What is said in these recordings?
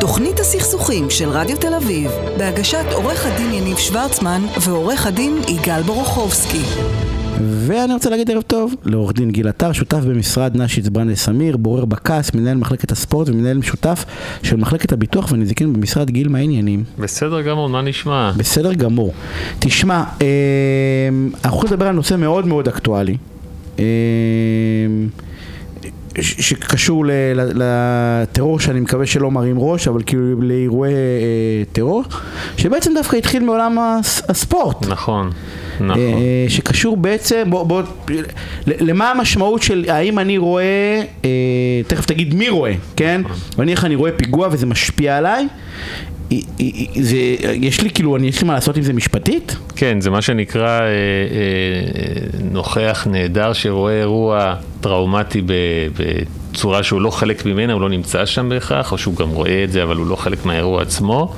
תוכנית הסכסוכים של רדיו תל אביב, בהגשת עורך הדין יניב שוורצמן ועורך הדין יגאל בורוכובסקי. ואני רוצה להגיד ערב טוב לעורך דין גיל עטר, שותף במשרד נשיץ ברנדל סמיר, בורר בכעס, מנהל מחלקת הספורט ומנהל משותף של מחלקת הביטוח והנזיקין במשרד גיל, מה העניינים? בסדר גמור, מה נשמע? בסדר גמור. תשמע, אה, אנחנו הולכים לדבר על נושא מאוד מאוד אקטואלי. אה, שקשור לטרור שאני מקווה שלא מרים ראש, אבל כאילו לאירועי אה, טרור, שבעצם דווקא התחיל מעולם הס- הספורט. נכון, נכון. אה, שקשור בעצם, בוא, בוא, למה המשמעות של האם אני רואה, אה, תכף תגיד מי רואה, כן? נניח אני רואה פיגוע וזה משפיע עליי, אה, אה, אה, זה, יש לי כאילו, יש לי מה לעשות עם זה משפטית? כן, זה מה שנקרא אה, אה, נוכח נהדר שרואה אירוע טראומטי בצורה שהוא לא חלק ממנה, הוא לא נמצא שם בהכרח, או שהוא גם רואה את זה, אבל הוא לא חלק מהאירוע עצמו.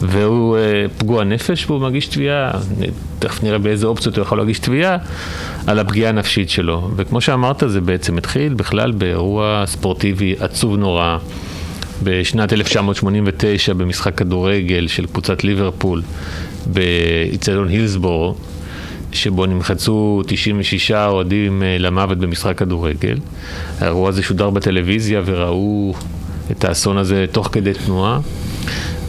והוא אה, פגוע נפש והוא מגיש תביעה, תכף נראה באיזה אופציות הוא יכול להגיש תביעה על הפגיעה הנפשית שלו. וכמו שאמרת, זה בעצם התחיל בכלל באירוע ספורטיבי עצוב נורא. בשנת 1989 במשחק כדורגל של קבוצת ליברפול באיצטדיון הילסבורו, שבו נמחצו 96 אוהדים אה, למוות במשחק כדורגל. האירוע הזה שודר בטלוויזיה וראו את האסון הזה תוך כדי תנועה.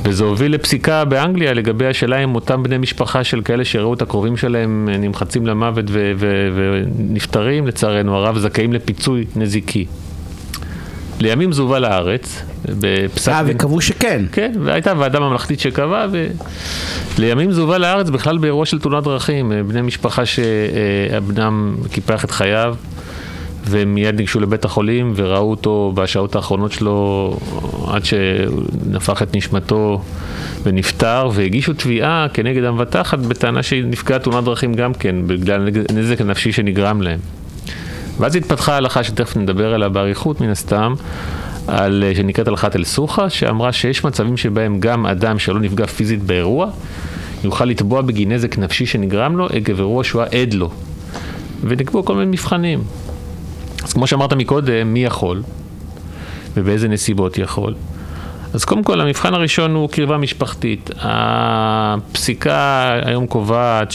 וזה הוביל לפסיקה באנגליה לגבי השאלה אם אותם בני משפחה של כאלה שראו את הקרובים שלהם אה, נמחצים למוות ונפטרים, לצערנו הרב, זכאים לפיצוי נזיקי. לימים זה הובא לארץ, בפסק אה, וקבעו שכן. כן, והייתה ועדה ממלכתית שקבעה, ולימים זה הובא לארץ בכלל באירוע של תאונת דרכים. אה, בני משפחה שבנם קיפח את חייו, והם מיד ניגשו לבית החולים וראו אותו בשעות האחרונות שלו, עד שנפח את נשמתו ונפטר, והגישו תביעה כנגד המבטחת בטענה שהיא נפגעה תאונת דרכים גם כן, בגלל נזק הנפשי שנגרם להם. ואז התפתחה הלכה שתכף נדבר עליה באריכות מן הסתם, על, אה, שנקראת הלכת אל-סוחה, שאמרה שיש מצבים שבהם גם אדם שלא נפגע פיזית באירוע, יוכל לתבוע בגין נזק נפשי שנגרם לו עקב אירוע שהוא עד לו. ונקבעו כל מיני מבחנים. אז כמו שאמרת מקודם, מי יכול? ובאיזה נסיבות יכול? אז קודם כל, המבחן הראשון הוא קרבה משפחתית. הפסיקה היום קובעת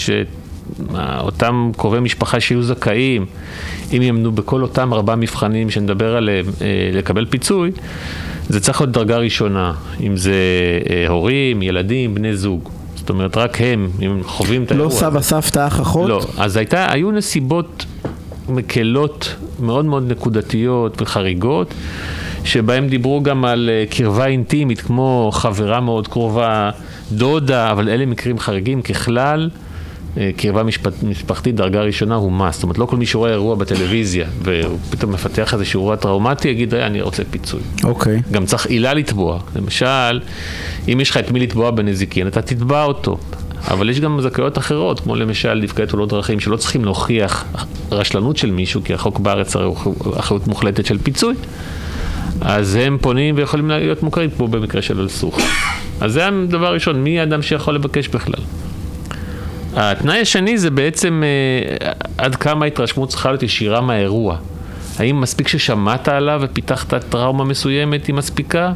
שאותם קרובי משפחה שיהיו זכאים, אם ימנו בכל אותם ארבעה מבחנים שנדבר עליהם, אה, לקבל פיצוי, זה צריך להיות דרגה ראשונה, אם זה אה, הורים, ילדים, בני זוג. זאת אומרת, רק הם, אם חווים את לא האירוע. סבא, סבתא, אח, אחות? לא, אז הייתה, היו נסיבות מקלות מאוד מאוד נקודתיות וחריגות, שבהם דיברו גם על אה, קרבה אינטימית, כמו חברה מאוד קרובה, דודה, אבל אלה מקרים חריגים. ככלל, קרבה משפט, משפחתית דרגה ראשונה הוא must. זאת אומרת, לא כל מי שרואה אירוע בטלוויזיה, והוא פתאום מפתח איזשהו אירוע טראומטי, יגיד, "רגע, אני רוצה פיצוי. אוקיי. גם צריך עילה לתבוע. למשל, אם יש לך את מי לתבוע בנזיקין, אתה תתבע אותו. אבל יש גם זכאויות אחרות, כמו למשל נפגעי תאונות דרכים, שלא צריכים להוכיח רשלנות של מישהו, כי החוק בארץ הרי הוא אחריות מוחלטת של פיצוי. אז הם פונים ויכולים להיות מוכרים, כמו במקרה של אלסוך. אז זה הדבר הראשון, מי האדם שיכול לבקש בכלל? התנאי השני זה בעצם אה, עד כמה ההתרשמות צריכה להיות ישירה מהאירוע. האם מספיק ששמעת עליו ופיתחת טראומה מסוימת היא מספיקה?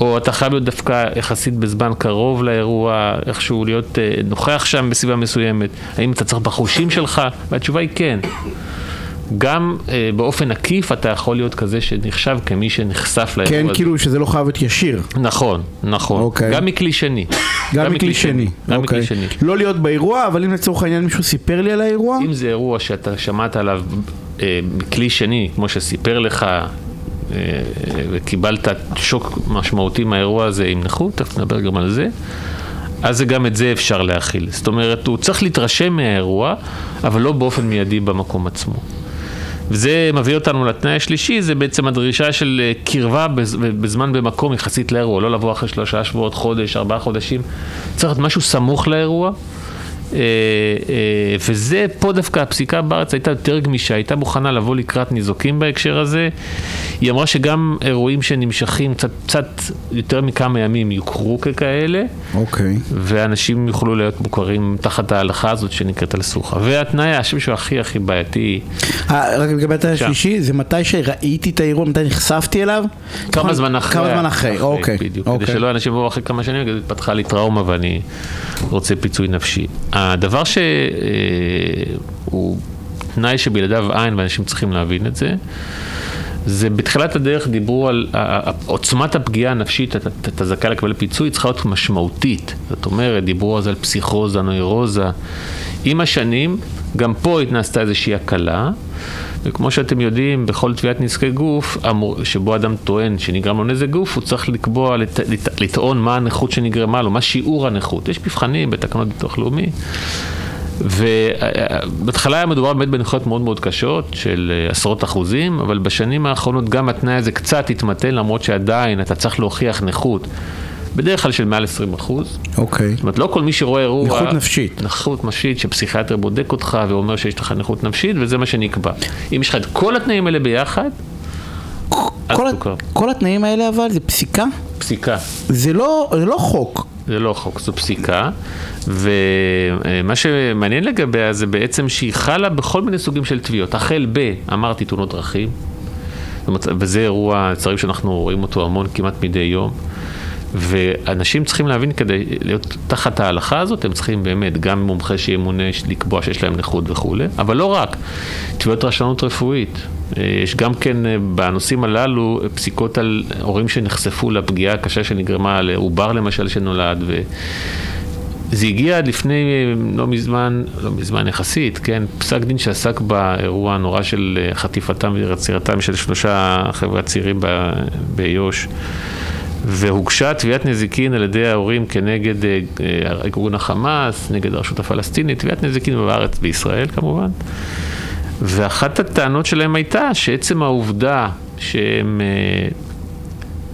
או אתה חייב להיות דווקא יחסית בזמן קרוב לאירוע, איכשהו להיות אה, נוכח שם בסביבה מסוימת? האם אתה צריך בחושים שלך? והתשובה היא כן. גם אה, באופן עקיף אתה יכול להיות כזה שנחשב כמי שנחשף לאירוע כן, הזה. כאילו שזה לא חייב להיות ישיר. נכון, נכון. אוקיי. גם מכלי שני. גם מכלי שני. גם אוקיי. מכלי שני. לא להיות באירוע, אבל אם לצורך העניין מישהו סיפר לי על האירוע, אם זה אירוע שאתה שמעת עליו אה, מכלי שני, כמו שסיפר לך, אה, וקיבלת שוק משמעותי מהאירוע הזה עם נכות, תכף נדבר גם על זה, אז זה גם את זה אפשר להכיל. זאת אומרת, הוא צריך להתרשם מהאירוע, אבל לא באופן מיידי במקום עצמו. וזה מביא אותנו לתנאי השלישי, זה בעצם הדרישה של אה, קרבה בז- בזמן במקום יחסית לאירוע, לא לבוא אחרי שלושה שבועות, חודש, ארבעה חודשים. צריך להיות משהו סמוך לאירוע, וזה, פה דווקא הפסיקה בארץ הייתה יותר גמישה, הייתה מוכנה לבוא לקראת ניזוקים בהקשר הזה. היא אמרה שגם אירועים שנמשכים קצת, קצת יותר מכמה ימים יוכרו ככאלה, אוקיי. ואנשים יוכלו להיות מוכרים תחת ההלכה הזאת שנקראת על סוכה. והתנאי, השם שהוא הכי הכי בעייתי, אה, רק לגבי התנאי. השלישי, זה מתי שראיתי את האירוע, מתי נחשפתי אליו? כמה נכון? זמן אחרי. כמה זמן אחרי, אוקיי. בדיוק, אוקיי. כדי שלא אנשים יבואו אחרי כמה שנים, התפתחה לי טראומה ואני רוצה פיצוי נפשי. הדבר שהוא תנאי שבלעדיו אין, ואנשים צריכים להבין את זה, זה בתחילת הדרך דיברו על עוצמת הפגיעה הנפשית, אתה- זכאי לקבל פיצוי, צריכה להיות משמעותית. זאת אומרת, דיברו אז על פסיכוזה, נוירוזה. עם השנים, גם פה התנסתה איזושהי הקלה, וכמו שאתם יודעים, בכל תביעת נזקי גוף, שבו אדם טוען שנגרם לו נזק גוף, הוא צריך לקבוע, לט, לט, לטעון מה הנכות שנגרמה לו, מה שיעור הנכות. יש מבחנים בתקנות ביטוח לאומי. ובהתחלה היה מדובר באמת בנכויות מאוד מאוד קשות של אה, עשרות אחוזים, אבל בשנים האחרונות גם התנאי הזה קצת התמתן, למרות שעדיין אתה צריך להוכיח נכות, בדרך כלל של מעל 20 אחוז. אוקיי. זאת אומרת, לא כל מי שרואה אירוע... נכות נפשית. נכות נפשית, שפסיכיאטר בודק אותך ואומר שיש לך נכות נפשית, וזה מה שנקבע. אם יש לך את כל התנאים האלה ביחד, כל ה- תוכר. כל התנאים האלה אבל זה פסיקה? פסיקה. זה לא זה לא חוק. זה לא חוק, זו פסיקה, ומה שמעניין לגביה זה בעצם שהיא חלה בכל מיני סוגים של תביעות, החל ב, אמרתי, תאונות דרכים, וזה אירוע, לצערי שאנחנו רואים אותו המון כמעט מדי יום, ואנשים צריכים להבין כדי להיות תחת ההלכה הזאת, הם צריכים באמת גם מומחה שימונה לקבוע שיש להם נכות וכולי, אבל לא רק, תביעות רשלנות רפואית. אה, יש גם כן אה, בנושאים הללו פסיקות על הורים שנחשפו לפגיעה הקשה שנגרמה לעובר למשל שנולד, ו... זה הגיע עד לפני אה, לא מזמן, לא מזמן יחסית, כן, פסק דין שעסק באירוע הנורא של חטיפתם ועצירתם של שלושה חבר'ה צעירים באיו"ש. והוגשה תביעת נזיקין על ידי ההורים כנגד אה, אה, ארגון החמאס, נגד הרשות הפלסטינית, תביעת נזיקין בארץ, בישראל כמובן. ואחת הטענות שלהם הייתה שעצם העובדה שהם אה,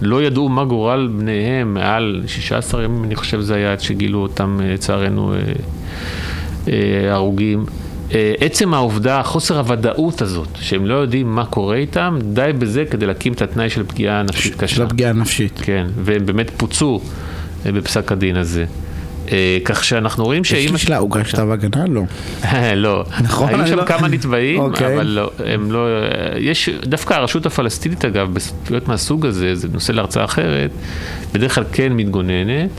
לא ידעו מה גורל בניהם מעל 16 ימים, אני חושב זה היה עד שגילו אותם, לצערנו, הרוגים. אה, עצם העובדה, חוסר הוודאות הזאת, שהם לא יודעים מה קורה איתם, די בזה כדי להקים את התנאי של פגיעה נפשית של קשה. הפגיעה הנפשית. כן, והם באמת פוצו אה, בפסק הדין הזה. אה, כך שאנחנו רואים יש שאם... לי שאלה, הוגש כתב הגנה? לא. לא. נכון, היו שם לא- כמה נתבעים, אוקיי. אבל לא, הם לא... יש, דווקא הרשות הפלסטינית אגב, בסוגיות מהסוג הזה, זה נושא להרצאה אחרת, בדרך כלל כן מתגוננת.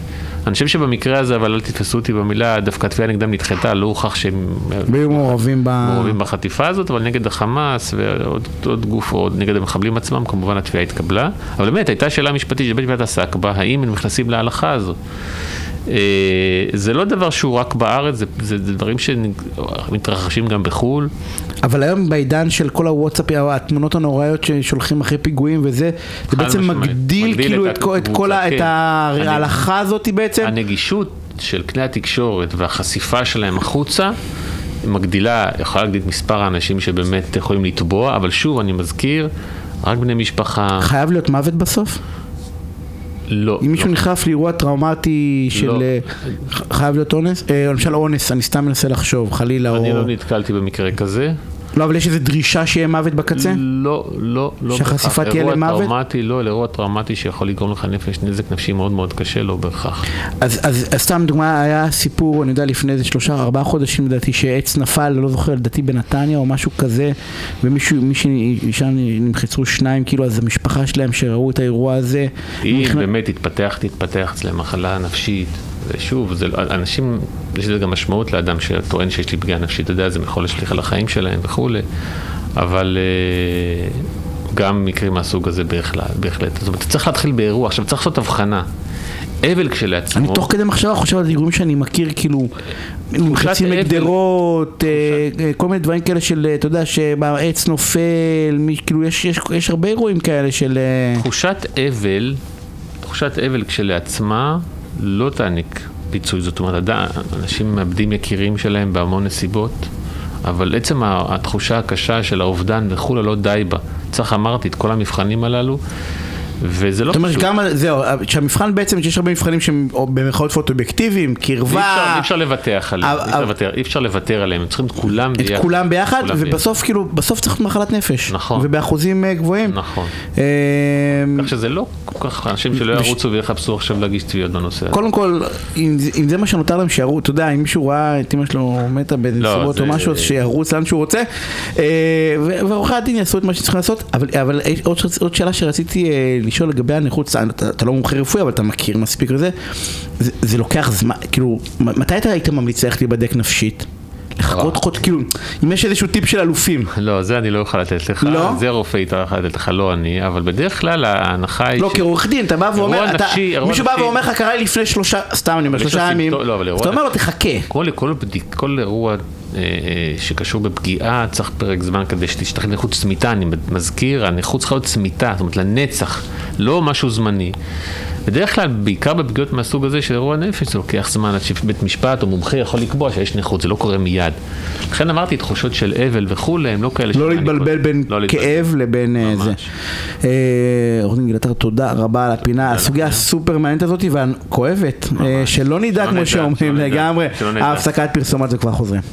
אני חושב שבמקרה הזה, אבל אל תתפסו אותי במילה, דווקא התביעה נגדם נדחתה, לא הוכח שהם והיו מעורבים ב... מעורבים בחטיפה הזאת, אבל נגד החמאס ועוד עוד גוף, או נגד המחבלים עצמם, כמובן התביעה התקבלה. אבל באמת, הייתה שאלה משפטית שבית המשפט עסק בה, האם הם נכנסים להלכה הזאת. אה, זה לא דבר שהוא רק בארץ, זה, זה, דברים שמתרחשים גם בחו"ל. אבל היום בעידן של כל הוואטסאפ, התמונות הנוראיות ששולחים אחרי פיגועים וזה, זה בעצם משמעית. מגדיל מגדיל כאילו את את את כל הקבוצה, את כן. ההלכה הזאת בעצם. הנגישות של כלי התקשורת והחשיפה שלהם החוצה מגדילה, יכולה להגדיל את מספר האנשים שבאמת יכולים לתבוע, אבל שוב, אני מזכיר, רק בני משפחה, חייב להיות מוות בסוף? לא. אם מישהו לא. נחשף לאירוע טראומטי של... לא. אה, חייב להיות אונס? אה, למשל אונס, אני סתם מנסה לחשוב, חלילה, אני או... לא נתקלתי במקרה כזה. לא, אבל יש איזו דרישה שיהיה מוות בקצה? לא, לא, לא שהחשיפה תהיה אירוע למוות? טראומטי, לא, לאירוע טראומטי שיכול לגרום לך נפש, נזק נפשי מאוד מאוד קשה, לא בהכרח. אז, אז, אז סתם דוגמה, היה סיפור, אני יודע, לפני איזה שלושה, ארבעה חודשים לדעתי, שעץ נפל, לא זוכר, לדעתי בנתניה או משהו כזה, ומישהו, נמחצו שניים, כאילו, אז המשפחה שלהם שראו את האירוע הזה, אם נכנ- באמת תתפתח, תתפתח אצלם מחלה נפשית, ושוב, זה, לא- אנשים, יש לזה גם משמעות לאדם שטוען שיש לי פגיעה נפשית, אתה יודע, זה יכול להשליך על החיים שלהם וכולי, אבל אה, גם מקרים מהסוג הזה בהחלט, בהחלט. זאת אומרת, צריך להתחיל באירוע, עכשיו צריך לעשות הבחנה. אבל כשלעצמו, אני תוך כדי מחשבה חושב על אירועים שאני מכיר, כאילו, נמחצים. מגדרות, אה, אה, כל מיני דברים כאלה של, אתה יודע, שהעץ נופל, כאילו, יש, יש, יש הרבה אירועים כאלה של... תחושת אבל, תחושת אבל כשלעצמה לא תעניק פיצוי. זאת אומרת, אנשים מאבדים יקירים שלהם בהמון נסיבות, אבל עצם התחושה הקשה של האובדן וכולי לא די בה. צריך, אמרתי, את כל המבחנים הללו, וזה לא זאת אומרת, פשוט. גם, זהו, שהמבחן בעצם, שיש הרבה מבחנים שהם או במרכאות פוטו-אובייקטיביים, קרבה, אי אפשר לבטח עליהם, אי אפשר לוותר- עליהם, הם צריכים את כולם את ביחד. כולם ביחד, ובסוף כאילו, בסוף צריך מחלת נפש. נכון. ובאחוזים אה, גבוהים. נכון. אה, כך שזה לא כל כך, אנשים שלא ירוצו ויחפשו עכשיו להגיש תביעות בנושא הזה. קודם כל, אם זה- מה שנותר להם, שירו, אתה יודע, אם מישהו ראה את אמא שלו מתה לא, בנסיבות או משהו, שירוץ לאן שהוא רוצה. אה, ועורכי הדין יעשו את מה שצריכים לעשות. אבל, אבל יש עוד, עוד שאלה שרציתי אה, לשאול לגבי הנכות, אתה, אתה, לא מומחה רפואי, אבל אתה מכיר מספיק לזה. זה, זה לוקח זמן, כאילו, מתי אתה היית ממליץ ללכת להיבדק נפשית? לחכות חוד, כאילו, אם יש איזשהו טיפ של אלופים. לא, זה אני לא אוכל לתת לך, לא? זה רופא יוכל לתת לך, לא אני, אבל בדרך כלל ההנחה היא... לא, ש- כעורך דין, אתה בא ואומר, אתה, נפשי, מישהו בא נפשי. ואומר לך, קרה לי לפני שלושה, סתם אני אומר, שלושה לו ימים, לא, אז אירוע אתה אומר לו. תחכה. כל, כל, בדיק, כל אירוע שקשור בפגיעה צריך פרק זמן כדי שתשתחרר נכות צמיתה, אני מזכיר, הנכות צריכה להיות צמיתה, זאת אומרת לנצח, לא משהו זמני. בדרך כלל, בעיקר בפגיעות מהסוג הזה של אירוע נפש, זה לוקח זמן עד שבית משפט או מומחה יכול לקבוע שיש נכות, זה לא קורה מיד. לכן אמרתי, תחושות של אבל וכולי, הם לא כאלה לא להתבלבל בין לא. כאב לבין אה, זה. אה, עורך דין גלעד, תודה רבה על הפינה, הסוגיה הסופר מעניינת הזאת והכואבת, אה, שלא נדע כמו שאומרים לגמרי. ההפסקת פרסומות וכבר חוזרים.